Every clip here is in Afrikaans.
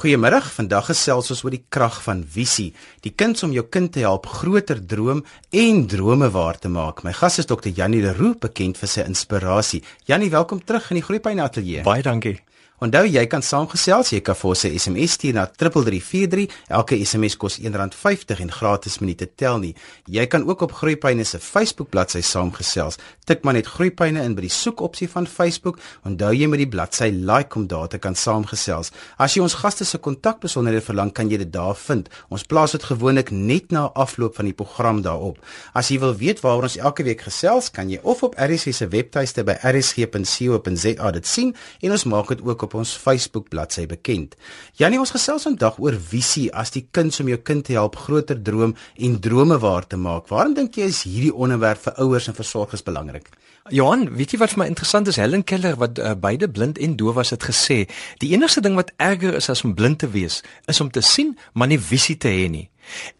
Goeiemiddag. Vandag gesels ons oor die krag van visie. Die kuns om jou kind te help groter droom en drome waar te maak. My gas is Dr. Janie Leroux, bekend vir sy inspirasie. Janie, welkom terug in die Groepyne Ateljee. Baie dankie. Onthou jy kan saamgesels, jy kan vir ons 'n SMS stuur na 3343. Elke SMS kos R1.50 en gratis minute tel nie. Jy kan ook op Groepyne se Facebook bladsy saamgesels. Tik maar net Groepyne in by die soekopsie van Facebook. Onthou jy moet die bladsy like om daar te kan saamgesels. As jy ons gaste se kontakbesonderhede verlang, kan jy dit daar vind. Ons plaas dit gewoonlik net na afloop van die program daarop. As jy wil weet waaroor ons elke week gesels, kan jy of op RSG se webtuiste by rsg.co.za dit sien en ons maak dit ook op ons Facebook bladsy bekend. Janie, ons gesels vandag oor visie as die kind om jou kind te help groter droom en drome waar te maak. Waarom dink jy is hierdie onderwerp vir ouers en versorgers belangrik? Johan, weet jy wat vir my interessant is? Helen Keller wat uh, beide blind en doof was het gesê, die enigste ding wat erger is as om blind te wees, is om te sien maar nie visie te hê nie.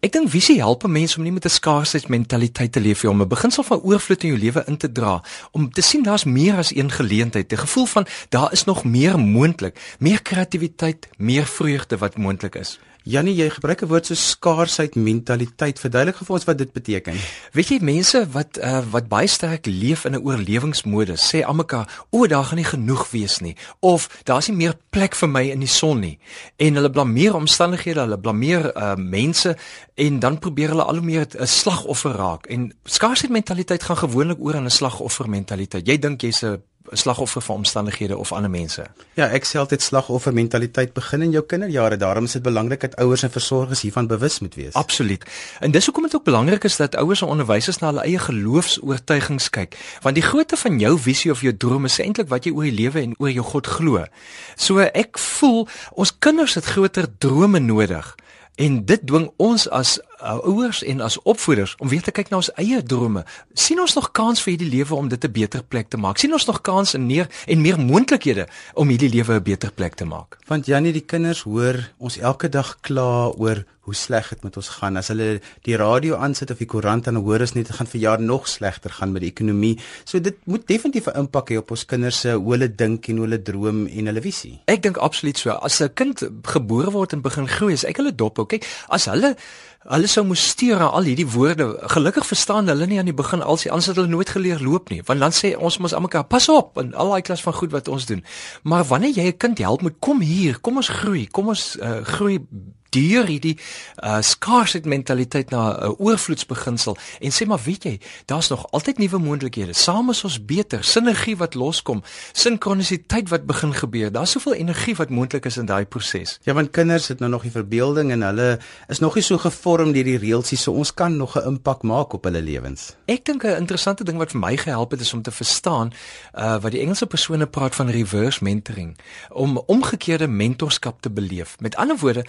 Ek dink visie help mense om nie met 'n skaarsheidmentaliteit te leef nie, om 'n beginsel van oorvloed in jou lewe in te dra, om te sien daar's meer as een geleentheid, 'n gevoel van daar is nog meer moontlik, meer kreatiwiteit, meer vreugde wat moontlik is. Jannie, jy gebruik 'n woord so skaarsheid mentaliteit. Verduidelik vir ons wat dit beteken. Weet jy mense wat uh, wat baie sterk leef in 'n oorlewingsmodus, sê almekaar, "O, daar gaan nie genoeg wees nie," of "Daar's nie meer plek vir my in die son nie." En hulle blameer omstandighede, hulle blameer uh, mense en dan probeer hulle al hoe meer 'n slagoffer raak. En skaarsheid mentaliteit gaan gewoonlik oor in 'n slagoffer mentaliteit. Jy dink jy's 'n slagoffer van omstandighede of ander mense. Ja, ek sê altyd slagoffer mentaliteit begin in jou kinderjare. Daarom is dit belangrik dat ouers en versorgers hiervan bewus moet wees. Absoluut. En dis hoekom dit ook belangrik is dat ouers en onderwysers na hulle eie geloofs-oortuigings kyk, want die grootte van jou visie of jou drome is eintlik wat jy oor die lewe en oor jou God glo. So ek voel ons kinders het groter drome nodig. En dit dwing ons as uh, ouers en as opvoeders om weer te kyk na ons eie drome. sien ons nog kans vir hierdie lewe om dit 'n beter plek te maak? sien ons nog kans en meer en meer moontlikhede om hierdie lewe 'n beter plek te maak? Want Janie, die kinders hoor ons elke dag kla oor hoe sleg dit met ons gaan. As hulle die radio aansit of die koerant dan hoor ons net dit gaan vir jaar nog slegter gaan met die ekonomie. So dit moet definitief 'n impak hê op ons kinders se hoe hulle dink en hoe hulle droom en hulle visie. Ek dink absoluut so. As 'n kind gebore word en begin groei, is ek hulle dop. Kyk, as hulle Hulle sou moes steur aan al hierdie woorde. Gelukkig verstaan hulle nie aan die begin als anders het hulle nooit geleer loop nie. Want dan sê ons mos almekaar pas op en al daai klas van goed wat ons doen. Maar wanneer jy 'n kind help met kom hier, kom ons groei, kom ons uh, groei deur hierdie uh, scarcity mentaliteit na 'n uh, oorvloedsbeginsel en sê maar weet jy, daar's nog altyd nuwe moontlikhede. Saam is ons beter. Sinergie wat loskom, sinkronisiteit wat begin gebeur. Daar's soveel energie wat moontlik is in daai proses. Ja, want kinders het nou nog die verbeelding en hulle is nog nie so gevorm deur die reëlsies so ons kan nog 'n impak maak op hulle lewens. Ek dink 'n interessante ding wat vir my gehelp het is om te verstaan uh wat die Engelse persone praat van reverse mentoring, om omgekeerde mentorskap te beleef. Met ander woorde,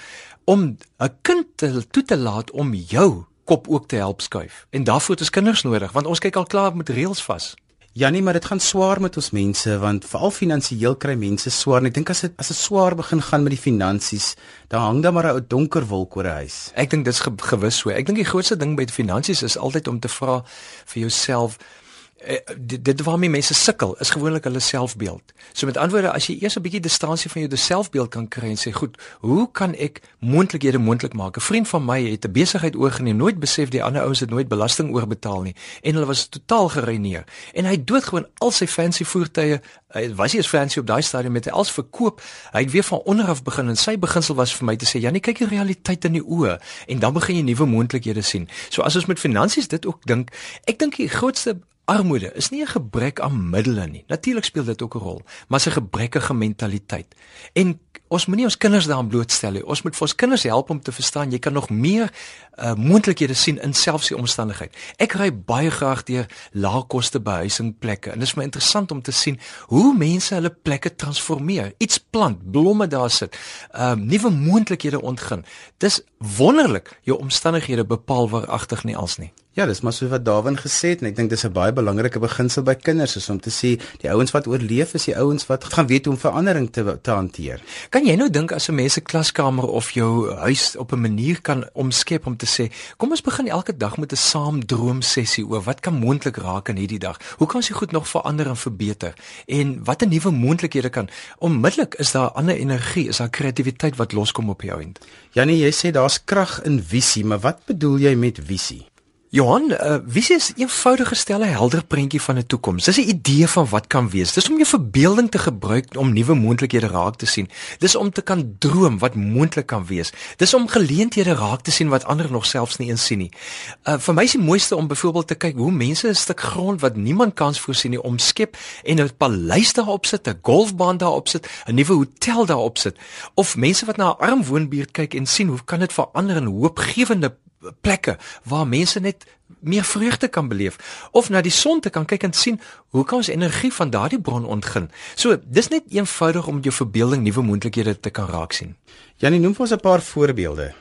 om 'n kind te toe te laat om jou kop ook te help skuif. En daarvoor het ons kinders nodig want ons kyk al klaar met reëls vas. Janie, maar dit gaan swaar met ons mense want veral finansiëel kry mense swaar. En ek dink as dit as dit swaar begin gaan met die finansies, dan hang daar maar 'n donker wolk oor 'n huis. Ek dink dit is gewis so. Ek dink die grootste ding by die finansies is altyd om te vra vir jouself dit, dit waarmee mense sukkel is gewoonlik hulle selfbeeld. So met antwoorde as jy eers 'n bietjie distansie van jou selfbeeld kan kry en sê goed, hoe kan ek moontlikhede moontlik maak? 'n Vriend van my het 'n besigheid oorgeneem, nooit besef die ander ouens het nooit belasting oorbetaal nie en hulle was totaal gereineer. En hy het doodgewoon al sy fancy voertuie, hy was eens fancy op daai stadium met hy als verkoop. Hy het weer van onder af begin en sy beginsel was vir my te sê, "Janie, kyk die realiteit in die oë en dan begin jy nuwe moontlikhede sien." So as ons met finansies dit ook dink, ek dink die grootste Armoede is nie 'n gebrek aan middele nie. Natuurlik speel dit ook 'n rol, maar 'n gebrekkige mentaliteit. En ons moenie ons kinders daaraan blootstel nie. Ons moet vir ons kinders help om te verstaan jy kan nog meer uh, moontlikhede sien in selfs die omstandigheid. Ek ry baie graag deur laagkoste behuisingplekke en dit is my interessant om te sien hoe mense hulle plekke transformeer. Iets plant, blomme daar sit, uh, nuwe moontlikhede ontgin. Dis wonderlik. Jou omstandighede bepaal waaragtig nie als nie. Ja, dis maar so wat Darwin gesê het en ek dink dis 'n baie belangrike beginsel by kinders is om te sê die ouens wat oorleef is die ouens wat gaan weet hoe om verandering te te hanteer. Kan jy nou dink as 'n mens se klaskamer of jou huis op 'n manier kan omskep om te sê, kom ons begin elke dag met 'n saam droom sessie oor wat kan moontlik raak in hierdie dag? Hoe kan ons dit goed nog verander en verbeter? En watter nuwe moontlikhede kan onmiddellik is daar ander energie, is daar kreatiwiteit wat loskom op jou end? Janie, jy sê daar's krag in visie, maar wat bedoel jy met visie? Johan, uh, visie is 'n eenvoudige stelle helder prentjie van 'n toekoms. Dis 'n idee van wat kan wees. Dis om jou verbeelding te gebruik om nuwe moontlikhede raak te sien. Dis om te kan droom wat moontlik kan wees. Dis om geleenthede raak te sien wat ander nog selfs nie eens sien nie. Uh vir my is die mooiste om byvoorbeeld te kyk hoe mense 'n stuk grond wat niemand kans voorsien nie omskep en 'n paleis daarop sit, 'n golfbaan daarop sit, 'n nuwe hotel daarop sit. Of mense wat na 'n arm woonbuurt kyk en sien hoe kan dit verander in hoopgewende plekke waar mense net meer vreugde kan beleef of na die son te kan kyk en sien hoe kan ons energie van daardie bron ontgin. So, dis net eenvoudig om jou verbeelding nuwe moontlikhede te kan raak sien. Janie, noem vir ons 'n paar voorbeelde.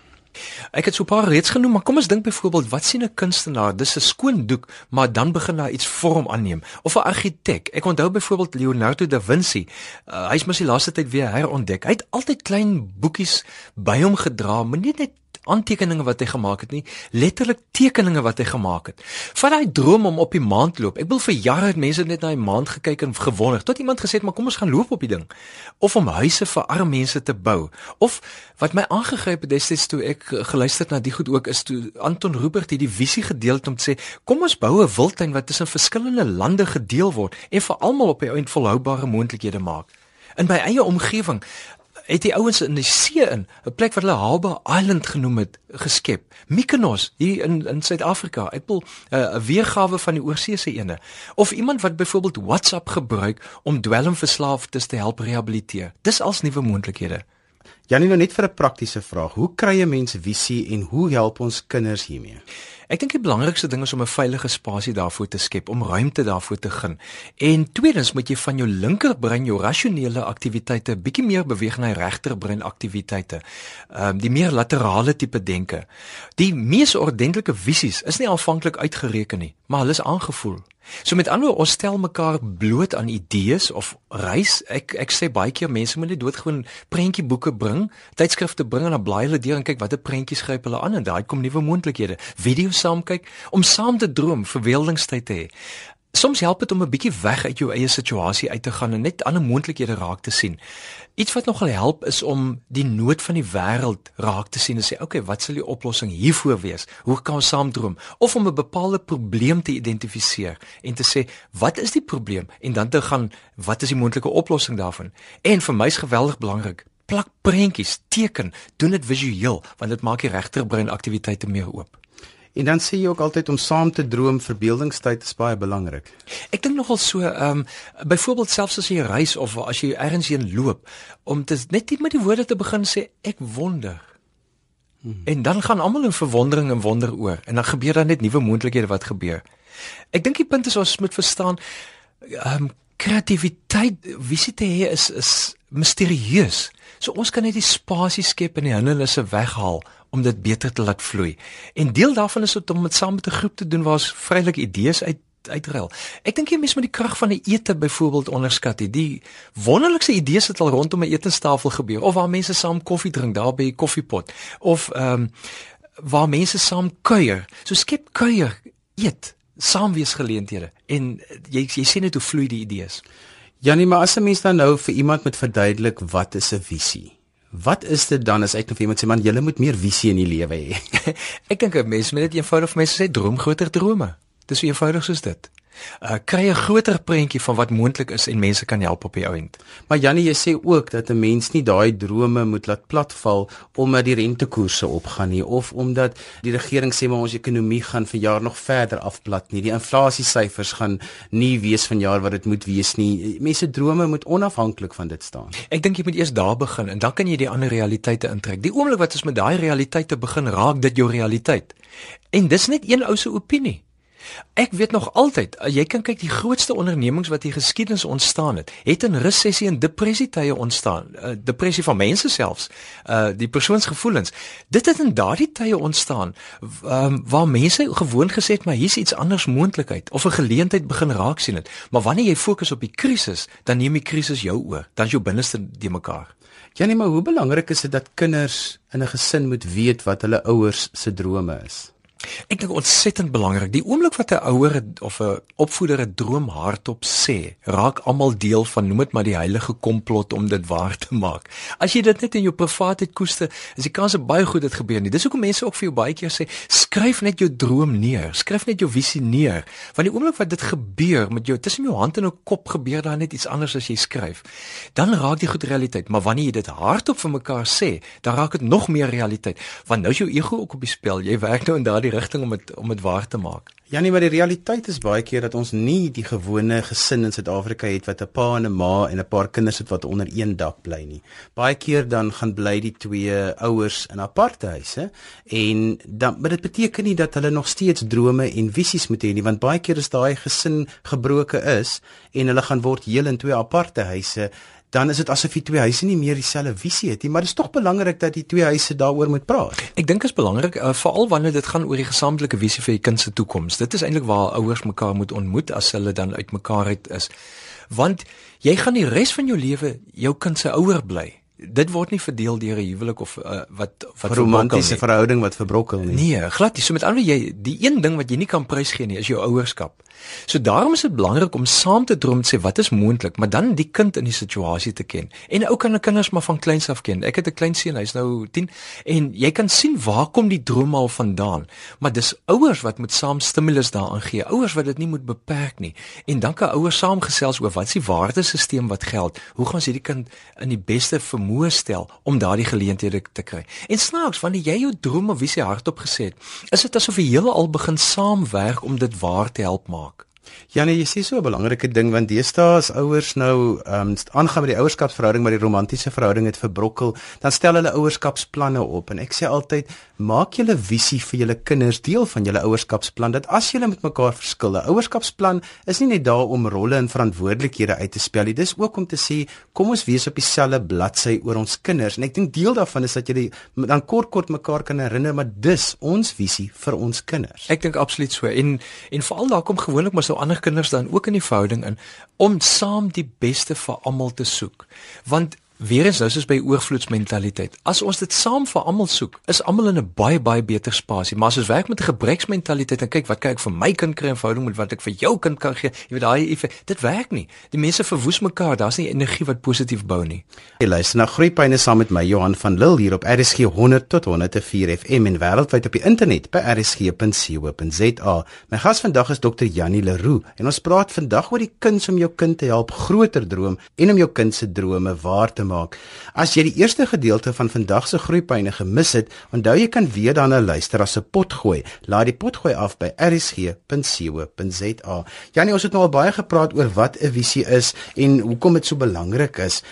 Ek het so 'n paar reeds genoem, maar kom ons dink byvoorbeeld wat sien 'n kunstenaar? Dis 'n skoon doek, maar dan begin daar iets vorm aanneem. Of 'n argitek. Ek onthou byvoorbeeld Leonardo da Vinci. Uh, Hy's mos die laaste tyd weer herontdek. Hy het altyd klein boekies by hom gedra, maar nie net aantekeninge wat hy gemaak het nie, letterlik tekeninge wat hy gemaak het. Van daai droom om op die maan te loop. Ek wil vir jare het mense net na die maan gekyk en gewonder tot iemand gesê het, "Maar kom ons gaan loop op die ding." Of om huise vir arme mense te bou. Of wat my aangegryp het destyds toe ek geluister na die goed ook is toe Anton Rupert hierdie visie gedeel het om te sê, "Kom ons bou 'n wildtuin wat tussen verskillende lande gedeel word en vir almal op die einde volhoubare moontlikhede maak." In my eie omgewing het die ouens in die see in 'n plek wat hulle Haba Island genoem het geskep. Mykonos hier in in Suid-Afrika. Ek wil 'n uh, weergawe van die oorseese ene of iemand wat byvoorbeeld WhatsApp gebruik om dwelmverslaafdes te help rehabiliteer. Dis als nuwe moontlikhede. Janie nou net vir 'n praktiese vraag. Hoe kry 'n mens visie en hoe help ons kinders hiermee? Ek dink die belangrikste ding is om 'n veilige spasie daarvoor te skep, om ruimte daarvoor te gun. En tweedens moet jy van jou linkerbrein jou rasionele aktiwiteite bietjie meer beweeg na regterbrein aktiwiteite. Ehm um, die meer laterale tipe denke. Die mees ordentlike visies is nie aanvanklik uitgereken nie, maar hulle is aangevoel. So met ander ons stel mekaar bloot aan idees of reis. Ek ek sê baie keer mense moet net doodgewoon prentjieboeke bring, tydskrifte bring en dan blaai hulle deur en kyk watter prentjies gryp hulle aan en daai kom nuwe moontlikhede. Video's saam kyk om saam te droom, verweildingstyd te hê. Soms help dit om 'n bietjie weg uit jou eie situasie uit te gaan en net ander moontlikhede raak te sien. Iets wat nogal help is om die nood van die wêreld raak te sien en sê, "Oké, okay, wat sal die oplossing hiervoor wees? Hoe kan ons saam droom?" Of om 'n bepaalde probleem te identifiseer en te sê, "Wat is die probleem?" en dan te gaan, "Wat is die moontlike oplossing daarvan?" En vir my is geweldig belangrik, plak prentjies, teken, doen dit visueel want dit maak die regterbrein aktiwiteite meer oop. En dan sê jy ook altyd om saam te droom, verbeeldingstyd is baie belangrik. Ek dink nogal so, ehm um, byvoorbeeld selfs as jy reis of as jy ergens heen loop, om te net net met die woorde te begin sê ek wonder. Hmm. En dan gaan almal in verwondering en wonder oor en dan gebeur daar net nuwe moontlikhede wat gebeur. Ek dink die punt is ons moet verstaan ehm um, kreatiwiteit, visie te hê is is misterieus. So ons kan net die spasie skep en die hindernisse weghaal om dit beter te laat vloei. En deel daarvan is om dit saam met 'n groep te doen waar ons vrylik idees uit uitruil. Ek dink jy mens met die krag van 'n ete byvoorbeeld onderskat het. Die wonderlikste idees het al rondom 'n etenstafel gebeur of waar mense saam koffie drink daar by 'n koffiepot of ehm um, waar mense saam kuier. So skep kuier, eet, saamweesgeleenthede en jy jy sien net hoe vloei die idees. Janie, maar as 'n mens dan nou vir iemand moet verduidelik wat is 'n visie? Wat is dit dan as ek nou vir iemand sê man, jy moet meer visie in die lewe hê? ek dink 'n mens moet net eenvoudig vir mense sê droom groter drome. Dis so eenvoudig soos dit uh, kry 'n groter prentjie van wat moontlik is en mense kan help op die ount. Maar Jannie, jy sê ook dat 'n mens nie daai drome moet laat platval omdat die rentekoerse opgaan nie of omdat die regering sê maar ons ekonomie gaan vir jaar nog verder afplat nie. Die inflasiesyfers gaan nie wees vanjaar wat dit moet wees nie. Mense drome moet onafhanklik van dit staan. Ek dink jy moet eers daar begin en dan kan jy die ander realiteite intrek. Die oomblik wat ons met daai realiteite begin raak dit jou realiteit. En dis net een ou se opinie. Ek weet nog altyd, uh, jy kan kyk die grootste ondernemings wat in geskiedenis ontstaan het, het in resessie en depressie tye ontstaan. Uh, depressie van mense selfs, uh die persoonsgevoelens. Dit het in daardie tye ontstaan um, waar mense gewoon gesê het maar hier's iets anders moontlikheid of 'n geleentheid begin raak sien het. Maar wanneer jy fokus op die krisis, dan neem die krisis jou oor. Dan is jou binneste die mekaar. Janie, maar hoe belangrik is dit dat kinders in 'n gesin moet weet wat hulle ouers se drome is? Ek dink ontsettend belangrik. Die oomblik wat 'n ouer of 'n opvoeder 'n droom hardop sê, raak almal deel van noem dit maar die heilige komplot om dit waar te maak. As jy dit net in jou privaatheid koester, is die kans baie goed dit gebeur nie. Dis hoekom mense ook vir jou baie keer sê, skryf net jou droom neer, skryf net jou visie neer. Want die oomblik wat dit gebeur met jou tussen jou hand en jou kop gebeur daar net iets anders as jy skryf. Dan raak dit goed realiteit, maar wanneer jy dit hardop vir mekaar sê, dan raak dit nog meer realiteit. Want nou is jou ego ook op die spel. Jy werk nou in daardie die rigting om dit om dit waar te maak. Ja nee, maar die realiteit is baie keer dat ons nie die gewone gesin in Suid-Afrika het wat 'n pa en 'n ma en 'n paar kinders het wat onder een dak bly nie. Baie keer dan gaan bly die twee ouers in aparte huise en dan maar dit beteken nie dat hulle nog steeds drome en visies moet hê nie, want baie keer is daai gesin gebroke is en hulle gaan word heel in twee aparte huise dan is dit asof die twee huise nie meer dieselfde visie het nie, maar dit is tog belangrik dat die twee huise daaroor moet praat. Ek dink dit is belangrik uh, veral wanneer dit gaan oor die gesamentlike visie vir die kind se toekoms. Dit is eintlik waar ouers mekaar moet ontmoet as hulle dan uitmekaar uit is. Want jy gaan die res van jou lewe jou kind se ouer bly dit word nie verdeel deur 'n huwelik of uh, wat wat 'n romantiese verhouding wat verbrokkel nie. Nee, glad nie. So met ander jy die een ding wat jy nie kan prysgee nie is jou ouerskap. So daarom is dit belangrik om saam te droom en sê wat is moontlik, maar dan die kind in die situasie te ken. En ou kan 'n kinders maar van kleins af ken. Ek het 'n klein seun, hy's nou 10 en jy kan sien waar kom die droom al vandaan. Maar dis ouers wat moet saam stimulus daaraan gee. Ouers wat dit nie moet beperk nie. En dan kan ouers saamgesels oor wat is die waardesisteem wat geld. Hoe gaan sy die kind in die beste vermoë vermoë stel om daardie geleenthede te kry. En snaaks, wanneer jy jou drome visie hardop gesê het, is dit asof die hele al begin saamwerk om dit waar te help maak. Ja nee, jy sê so 'n belangrike ding want deesdae as ouers nou ehm um, aangaan met die ouerskapsverhouding maar die romantiese verhouding het verbrokkel, dan stel hulle ouerskapsplanne op. En ek sê altyd maak julle visie vir julle kinders deel van julle ouerskapsplan dat as julle met mekaar verskil, 'n ouerskapsplan is nie net daar om rolle en verantwoordelikhede uit te spel nie, dis ook om te sê kom ons wees op dieselfde bladsy oor ons kinders. En ek dink deel daarvan is dat jy dan kort kort mekaar kan herinner maar dis ons visie vir ons kinders. Ek dink absoluut so. En en veral daar kom gewoonlik maar so ander kinders dan ook in die verhouding in om saam die beste vir almal te soek. Want Weer eens nou soos by oorvloedsmentaliteit. As ons dit saam vir almal soek, is almal in 'n baie baie beter spasie. Maar as ons werk met 'n gebreksmentaliteit en kyk wat kyk vir my kind kry in verhouding met wat ek vir jou kind kan gee, jy weet daai dit werk nie. Die mense verwoes mekaar. Daar's nie energie wat positief bou nie. Jy luister na Groepyne saam met my Johan van Lille hier op RSG 100 tot 104 FM en wêreldwyd op die internet by rsg.co.za. My gas vandag is Dr. Janie Leroux en ons praat vandag oor die kuns om jou kind te help groter droom en om jou kind se drome waar te maak. As jy die eerste gedeelte van vandag se groeipyne gemis het, onthou jy kan weer daarna luister as 'n potgooi. Laai die potgooi af by rsg.co.za. Janie, ons het nou al baie gepraat oor wat 'n visie is en hoekom dit so belangrik is.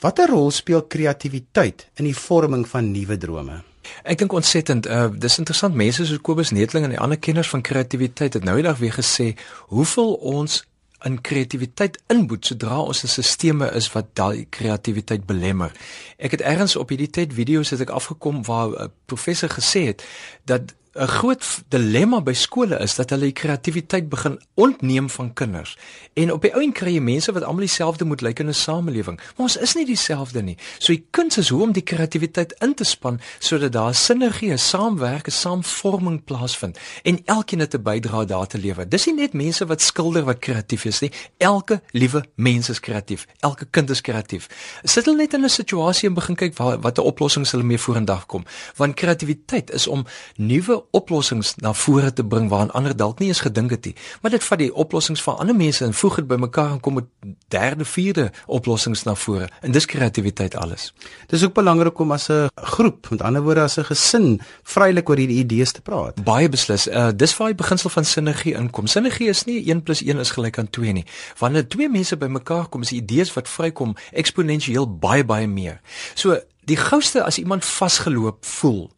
Watter rol speel kreatiwiteit in die vorming van nuwe drome? Ek dink ontsettend, uh, dis interessant mense soos Kobus Netling en die ander kenners van kreatiwiteit het nou eendag weer gesê hoeveel ons in kreatiwiteit inboet sodra ons 'n sisteme is wat daai kreatiwiteit belemmer. Ek het ergens op hierdie tyd video's het ek afgekom waar 'n professor gesê het dat 'n groot dilemma by skole is dat hulle die kreatiwiteit begin ontneem van kinders. En op die ou en kry jy mense wat almal dieselfde moet lyk in 'n samelewing. Maar ons is nie dieselfde nie. So die kuns is hoe om die kreatiwiteit in te span sodat daar sinergie, saamwerk, saamvorming plaasvind en elkeen het 'n bydrae daar te lewer. Dis nie net mense wat skilder wat kreatief is nie. Elke liewe mens is kreatief. Elke kind is kreatief. Sit hulle net in 'n situasie en begin kyk wat watter oplossings hulle mee vorendag kom. Want kreatiwiteit is om nuwe oplossings na vore te bring waaraan ander dalk nie eens gedink het nie. Maar dit vat die oplossings van ander mense en voeg dit bymekaar en kom met derde, vierde oplossings na vore. En dis kreatiwiteit alles. Dis ook belangrik om as 'n groep, met ander woorde as 'n gesin, vrylik oor hierdie idees te praat. Baie beslis. Uh dis waar die beginsel van sinergie inkom. Sinergie is nie 1 + 1 is gelyk aan 2 nie. Wanneer twee mense bymekaar kom, is die idees wat vrykom eksponensieel baie baie meer. So die gouste as iemand vasgeloop voel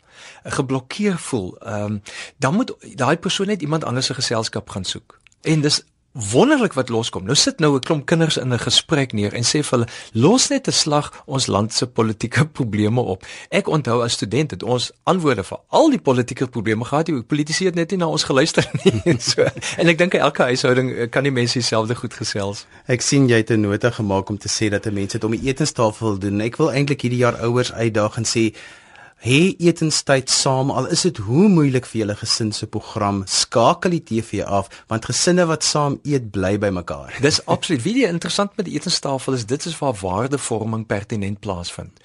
geblokkeer voel, ehm um, dan moet daai persoon net iemand anders se geselskap gaan soek. En dis wonderlik wat loskom. Nou sit nou 'n klomp kinders in 'n gesprek neer en sê vir hulle los net 'n slag ons land se politieke probleme op. Ek onthou as student het ons antwoorde vir al die politieke probleme gehad. Die politici het net nie na ons geluister nie en so. En ek dink elke huishouding eh, kan die mense dieselfde goed gesels. Ek sien jy het 'n nota gemaak om te sê dat mense dit om die etenstafel doen. Ek wil eintlik hierdie jaar ouers uitdaag en sê Hê etenstyd saam al is dit hoe moeilik vir julle gesin se program skakel die TV af want gesinne wat saam eet bly by mekaar. Dis absoluut wie die interessant met die etenstafel is dit is waar waardevorming pertinent plaasvind.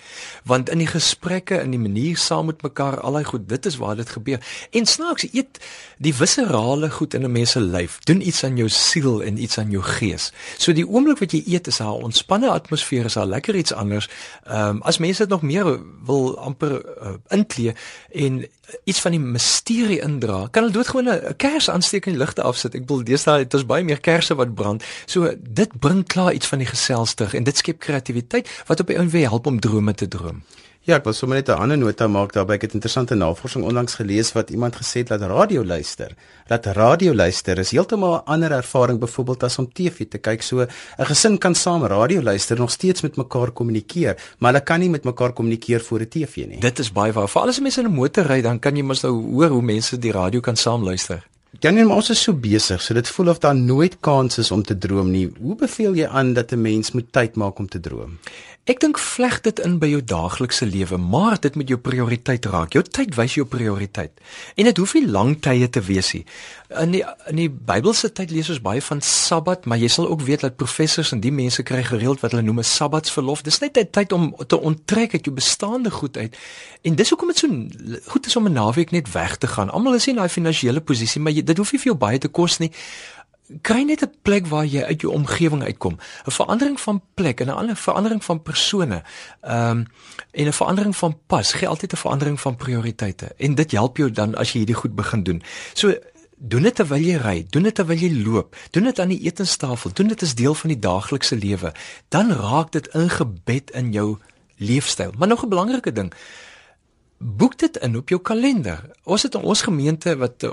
Want in die gesprekke in die manier saam met mekaar al daai goed dit is waar dit gebeur. En snaaks eet die viscerale goed in 'n mens se lyf doen iets aan jou siel en iets aan jou gees. So die oomblik wat jy eet is 'n ontspanne atmosfeer is al lekker iets anders. Ehm um, as mense dit nog meer wil amper uh, inklee en iets van die misterie indra, kan hulle doodgewoon 'n kers aansteek en ligte afsit. Ek bedoel deesdae het ons baie meer kersse wat brand. So dit bring klaar iets van die gesels terug en dit skep kreatiwiteit wat op die ou en weer help om drome te droom. Ja, ek wil sommer net 'n ander nota maak daarby. Ek het interessante navorsing onlangs gelees wat iemand gesê het dat radio luister, dat radio luister is heeltemal 'n ander ervaring byvoorbeeld as om TV te kyk. So 'n gesin kan saam radio luister nog steeds met mekaar kommunikeer, maar hulle kan nie met mekaar kommunikeer voor 'n TV nie. Dit is baie waar. Veral as jy mense in 'n motor ry, dan kan jy mos nou hoor hoe mense die radio kan saam luister. Dan net maar ons is so besig, so dit voel of daar nooit kans is om te droom nie. Hoe beveel jy aan dat 'n mens moet tyd maak om te droom? Ek dink vleg dit in by jou daaglikse lewe, maar dit moet jou prioriteit raak. Jou tyd wys jou prioriteit. En dit hoef nie lang tye te wees nie. In die in die Bybelse tyd lees ons baie van Sabbat, maar jy sal ook weet dat professors en die mense kry gereeld wat hulle noem 'n Sabbatsverlof. Dis net 'n tyd om te onttrek uit jou bestaande goed uit. En dis hoekom dit so goed is om 'n naweek net weg te gaan. Almal is nie in daai finansiële posisie, maar jy, dit hoef nie vir jou baie te kos nie kry net 'n plek waar jy uit jou omgewing uitkom. 'n Verandering van plek en 'n ander verandering van persone. Ehm um, en 'n verandering van pas gee altyd 'n verandering van prioriteite. En dit help jou dan as jy hierdie goed begin doen. So doen dit terwyl jy ry, doen dit terwyl jy loop, doen dit aan die etenstafel, doen dit as deel van die daaglikse lewe. Dan raak dit ingebed in jou leefstyl. Maar nog 'n belangrike ding. Boek dit in op jou kalender. Ons het in ons gemeente wat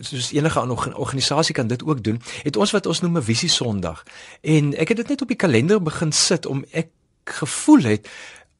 soos enige ander organisasie kan dit ook doen, het ons wat ons noem 'n visie Sondag. En ek het dit net op die kalender begin sit om ek gevoel het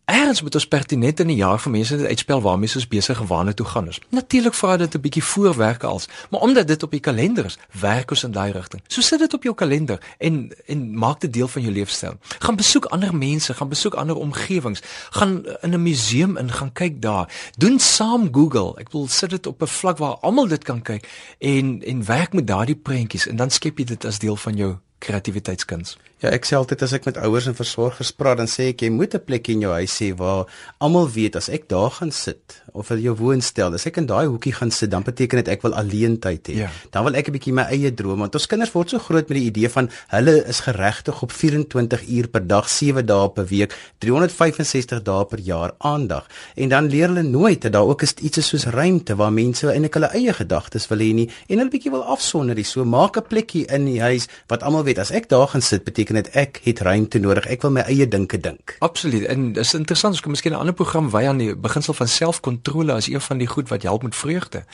Erns moet ons pertinent in die jaar vir mense dit uitspel waarmee ons besig gewaande toe gaan is. Natuurlik vra dit 'n bietjie voorwerk als, maar omdat dit op die kalender is, werk ons in daai rigting. So sit dit op jou kalender en en maak dit deel van jou leefstyl. Gaan besoek ander mense, gaan besoek ander omgewings, gaan in 'n museum in gaan kyk daar. Doen saam Google. Ek wil sit dit op 'n vlak waar almal dit kan kyk en en werk met daardie prentjies en dan skep jy dit as deel van jou kreatiwiteitskuns. Ja, ek sê altyd as ek met ouers en versorgers praat, dan sê ek jy moet 'n plek in jou huis hê waar almal weet as ek daar gaan sit of vir jou woonstel, as ek in daai hoekie gaan sit, dan beteken dit ek wil alleen tyd hê. Ja. Dan wil ek 'n bietjie my eie droom want ons kinders word so groot met die idee van hulle is geregtig op 24 uur per dag, 7 dae per week, 365 dae per jaar aandag. En dan leer hulle nooit dat daar ook is iets soos ruimte waar mense eintlik hulle eie gedagtes wil hê nie en hulle bietjie wil afsonder. So maak 'n plekkie in die huis wat almal weet as ek daar gaan sit, beteken beteken dit ek het ruimte nodig. Ek wil my eie dinke dink. Absoluut. En dis interessant, ons kan miskien 'n ander program wy aan die beginsel van selfkontrole as een van die goed wat help met vreugde.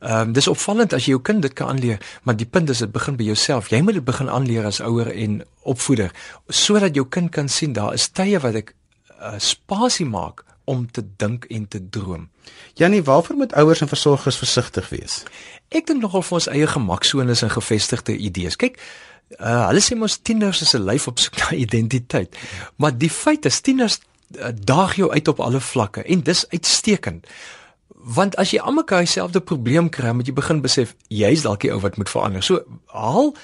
Ehm um, dis opvallend as jy jou kind dit kan aanleer, maar die punt is dit begin by jouself. Jy moet dit begin aanleer as ouer en opvoeder sodat jou kind kan sien daar is tye wat ek uh, spasie maak om te dink en te droom. Janie, waarvoor moet ouers en versorgers versigtig wees? Ek dink nogal vir ons eie gemaksones en gevestigde idees. Kyk, uh, hulle sê mos tieners is 'n lyf op soek na identiteit. Maar die feit is tieners uh, daag jou uit op alle vlakke en dis uitstekend. Want as jy almal dieselfde probleem kry, moet jy begin besef jy's dalk die ou wat moet verander. So haal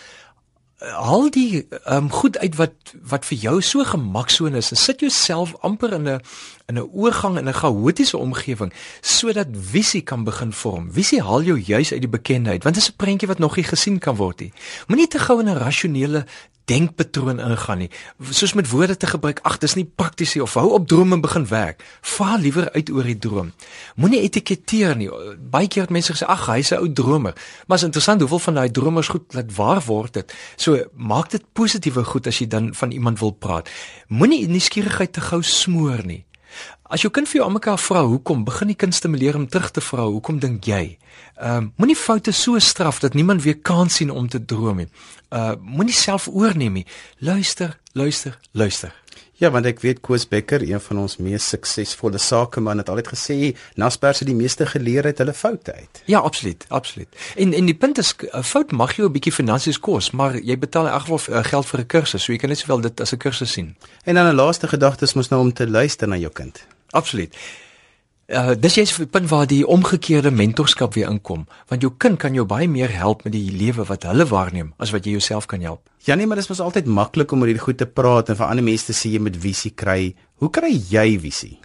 al die um, goed uit wat wat vir jou so gemaksoon is sit jouself amper in 'n in 'n oorgang in 'n chaotiese omgewing sodat visie kan begin vorm. Visie haal jou juis uit die bekendheid want dit is 'n prentjie wat nog nie gesien kan word nie. Moenie te gou in 'n rasionele denkpatroon ingaan nie. Soos met woorde te gebruik, ag, dis nie prakties nie of hou op drome begin werk. Vaar liewer uit oor die droom. Moenie etiketeer nie. Baie keer het mense gesê, ag, hy's 'n ou dromer. Maar is interessant hoeveel van daai dromers goed laat waar word dit. So maak dit positiewe goed as jy dan van iemand wil praat. Moenie nuuskierigheid te gou smoor nie. As jou kind vir jou almekaar vra hoekom, begin die kind stimuleer om terug te vra hoekom dink jy? Ehm uh, moenie foute so straf dat niemand weer kans sien om te droom nie. Uh moenie self oorneem nie. Luister, luister, luister. Ja, want ek weet Koos Becker, een van ons mees suksesvolle sakeman het altyd gesê, Naspers het die meeste geleer uit hulle foute uit. Ja, absoluut, absoluut. En en die punt is 'n fout mag jou 'n bietjie finansies kos, maar jy betaal in elk geval uh, geld vir 'n kursus, so jy kan net sowel dit as 'n kursus sien. En dan 'n laaste gedagte is mos nou om te luister na jou kind. Absoluut. Uh dis jy's op die punt waar die omgekeerde mentorskap weer inkom, want jou kind kan jou baie meer help met die lewe wat hulle waarneem as wat jy jouself kan help. Ja nee, maar dit is mos altyd maklik om oor hierdie goed te praat en vir ander mense te sê jy moet visie kry. Hoe kry jy visie?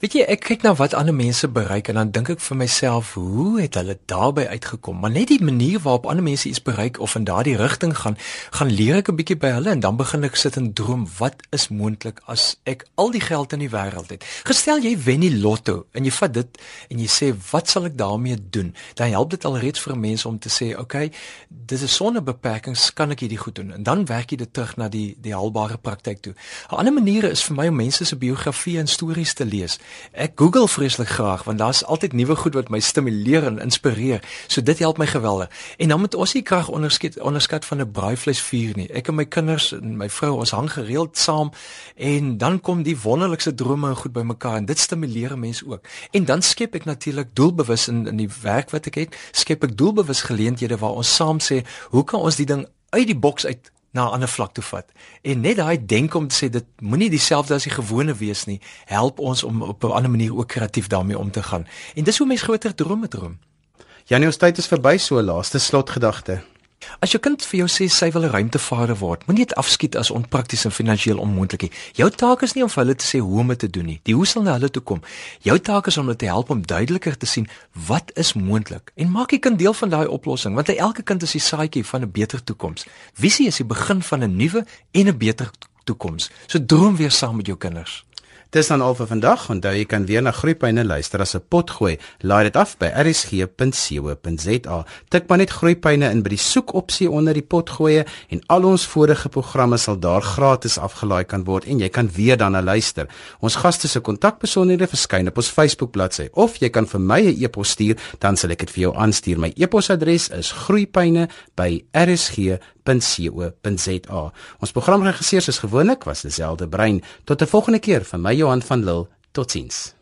Weet jy, ek kyk na wat ander mense bereik en dan dink ek vir myself, hoe het hulle daarby uitgekom? Maar net die manier waarop ander mense iets bereik of in daardie rigting gaan, gaan leer ek 'n bietjie by hulle en dan begin ek sit en droom, wat is moontlik as ek al die geld in die wêreld het? Gestel jy wen die lotto en jy vat dit en jy sê, wat sal ek daarmee doen? Dan help dit alreeds vir mense om te sê, oké, okay, dis 'n sonder beperkings, kan ek hierdie goed doen? En dan werk jy dit terug na die die haalbare praktyk toe. 'n Ander manier is vir my om mense se biografieë en stories te lees. Ek Google vreeslik graag want daar's altyd nuwe goed wat my stimuleer en inspireer. So dit help my geweldig. En dan moet ons nie krag onderskat onderskat van 'n braaivleisvuur nie. Ek en my kinders en my vrou ons hang gereeld saam en dan kom die wonderlikste drome en goed bymekaar en dit stimuleer mense ook. En dan skep ek natuurlik doelbewus in in die werk wat ek het, skep ek doelbewus geleenthede waar ons saam sê, hoe kan ons die ding uit die boks uit na 'n ander vlak toe vat. En net daai denk om te sê dit moenie dieselfde as die gewone wees nie, help ons om op 'n ander manier ook kreatief daarmee om te gaan. En dis hoe mens groter drome droom. Janie, ons tyd is verby, so laaste slotgedagte. As jou kind vir jou sê sy wil 'n ruimtevader word, moenie dit afskiet as onprakties en finansiëel onmoontlik nie. Jou taak is nie om vir hulle te sê hoe om dit te doen nie. Die hoe sal na hulle toe kom. Jou taak is om hulle te help om duideliker te sien wat is moontlik en maak die kind deel van daai oplossing, want elke kind is die saadjie van 'n beter toekoms. Visie is die begin van 'n nuwe en 'n beter toekoms. So droom weer saam met jou kinders. Dis dan al vir vandag. Onthou jy kan weer na Groepyne luister as 'n pot gooi. Laai dit af by rsg.co.za. Tik maar net Groepyne in by die soekopsie onder die pot gooi en al ons vorige programme sal daar gratis afgelaai kan word en jy kan weer dan na luister. Ons gaste se kontakbesonderhede verskyn op ons Facebook bladsy of jy kan vir my 'n e-pos stuur, dan sal ek dit vir jou aanstuur. My e-posadres is groepyne@rsg.co.za. Ons programregisseur is gewoonlik was dieselfde brein. Tot 'n volgende keer van my Johan van Lille. Totsiens.